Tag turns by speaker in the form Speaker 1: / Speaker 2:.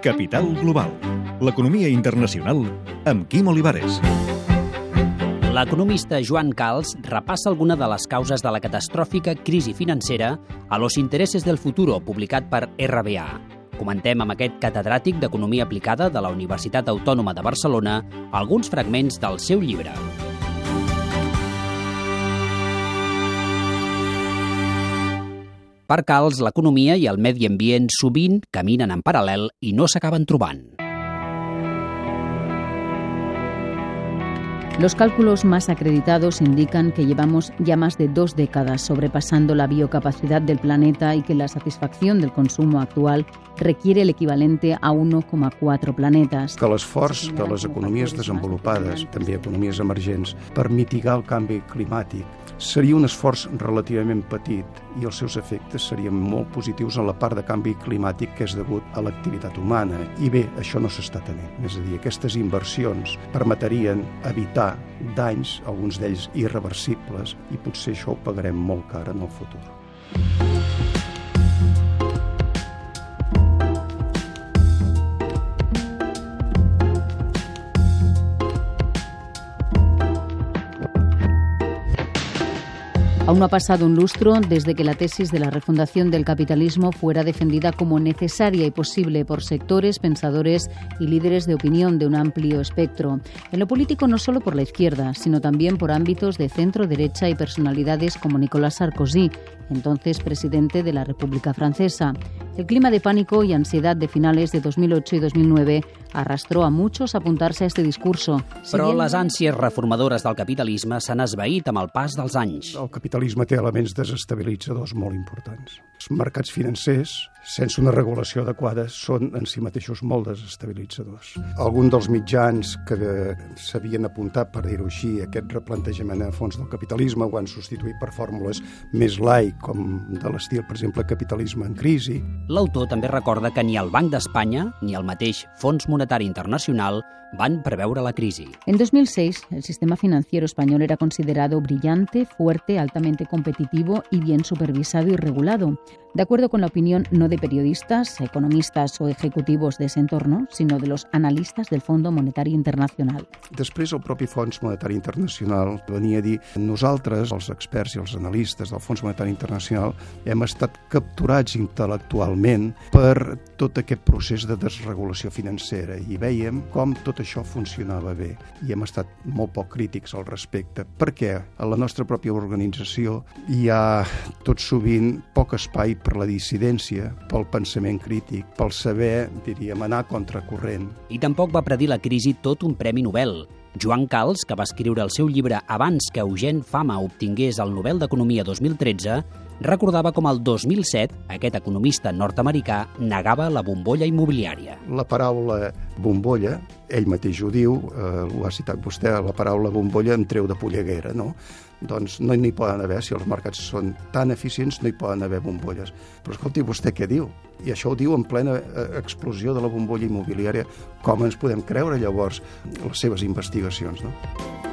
Speaker 1: Capital Global, l'economia internacional amb Quim Olivares.
Speaker 2: L'economista Joan Cals repassa alguna de les causes de la catastròfica crisi financera a Los intereses del futuro, publicat per RBA. Comentem amb aquest catedràtic d'Economia Aplicada de la Universitat Autònoma de Barcelona alguns fragments del seu llibre. Per l'economia i el medi ambient sovint caminen en paral·lel i no s'acaben trobant.
Speaker 3: Los cálculos más acreditados indican que llevamos ya más de dos décadas sobrepasando la biocapacidad del planeta y que la satisfacción del consumo actual requiere el equivalente a 1,4 planetes.
Speaker 4: Que l'esforç de les economies desenvolupades, també economies emergents, per mitigar el canvi climàtic seria un esforç relativament petit i els seus efectes serien molt positius en la part de canvi climàtic que és degut a l'activitat humana. I bé, això no s'està tenint. És a dir, aquestes inversions permetrien evitar danys, alguns d'ells irreversibles, i potser això ho pagarem molt car en el futur.
Speaker 3: Aún no ha pasado un lustro desde que la tesis de la refundación del capitalismo fuera defendida como necesaria y posible por sectores, pensadores y líderes de opinión de un amplio espectro. En lo político no solo por la izquierda, sino también por ámbitos de centro-derecha y personalidades como Nicolas Sarkozy, entonces presidente de la República Francesa. El clima de pánico y ansiedad de finales de 2008 y 2009 arrastró a muchos a apuntarse a este discurso.
Speaker 2: Però les ànsies reformadores del capitalisme s'han esvaït amb el pas dels anys.
Speaker 4: El capitalisme té elements desestabilitzadors molt importants. Els mercats financers, sense una regulació adequada, són en si mateixos molt desestabilitzadors. Algun dels mitjans que s'havien apuntat, per dir-ho així, aquest replantejament a fons del capitalisme ho han substituït per fórmules més light, com de l'estil, per exemple, capitalisme en crisi.
Speaker 2: L'autor també recorda que ni el Banc d'Espanya ni el mateix Fons Monetari Internacional van preveure la crisi.
Speaker 3: En 2006, el sistema financiero español era considerado brillante, fuerte, altamente competitivo y bien supervisado y regulado. De acuerdo con la opinión no de periodistas, economistas o ejecutivos de ese entorno, sino de los analistas del Fondo Monetari Internacional.
Speaker 4: Després, el propi Fons Monetari Internacional venia a dir nosaltres, els experts i els analistes del Fons Monetari Internacional, hem estat capturats intel·lectualment per tot aquest procés de desregulació financera i veiem com tot això funcionava bé i hem estat molt poc crítics al respecte perquè a la nostra pròpia organització hi ha tot sovint poc espai per la dissidència, pel pensament crític, pel saber, diríem, anar contracorrent.
Speaker 2: I tampoc va predir la crisi tot un Premi Nobel. Joan Cals, que va escriure el seu llibre abans que Eugene Fama obtingués el Nobel d'Economia 2013, recordava com el 2007 aquest economista nord-americà negava la bombolla immobiliària.
Speaker 4: La paraula bombolla, ell mateix ho diu, eh, ho ha citat vostè, la paraula bombolla em treu de polleguera, no? Doncs no n'hi poden haver, si els mercats són tan eficients, no hi poden haver bombolles. Però escolti, vostè què diu? I això ho diu en plena eh, explosió de la bombolla immobiliària. Com ens podem creure llavors les seves investigacions, no?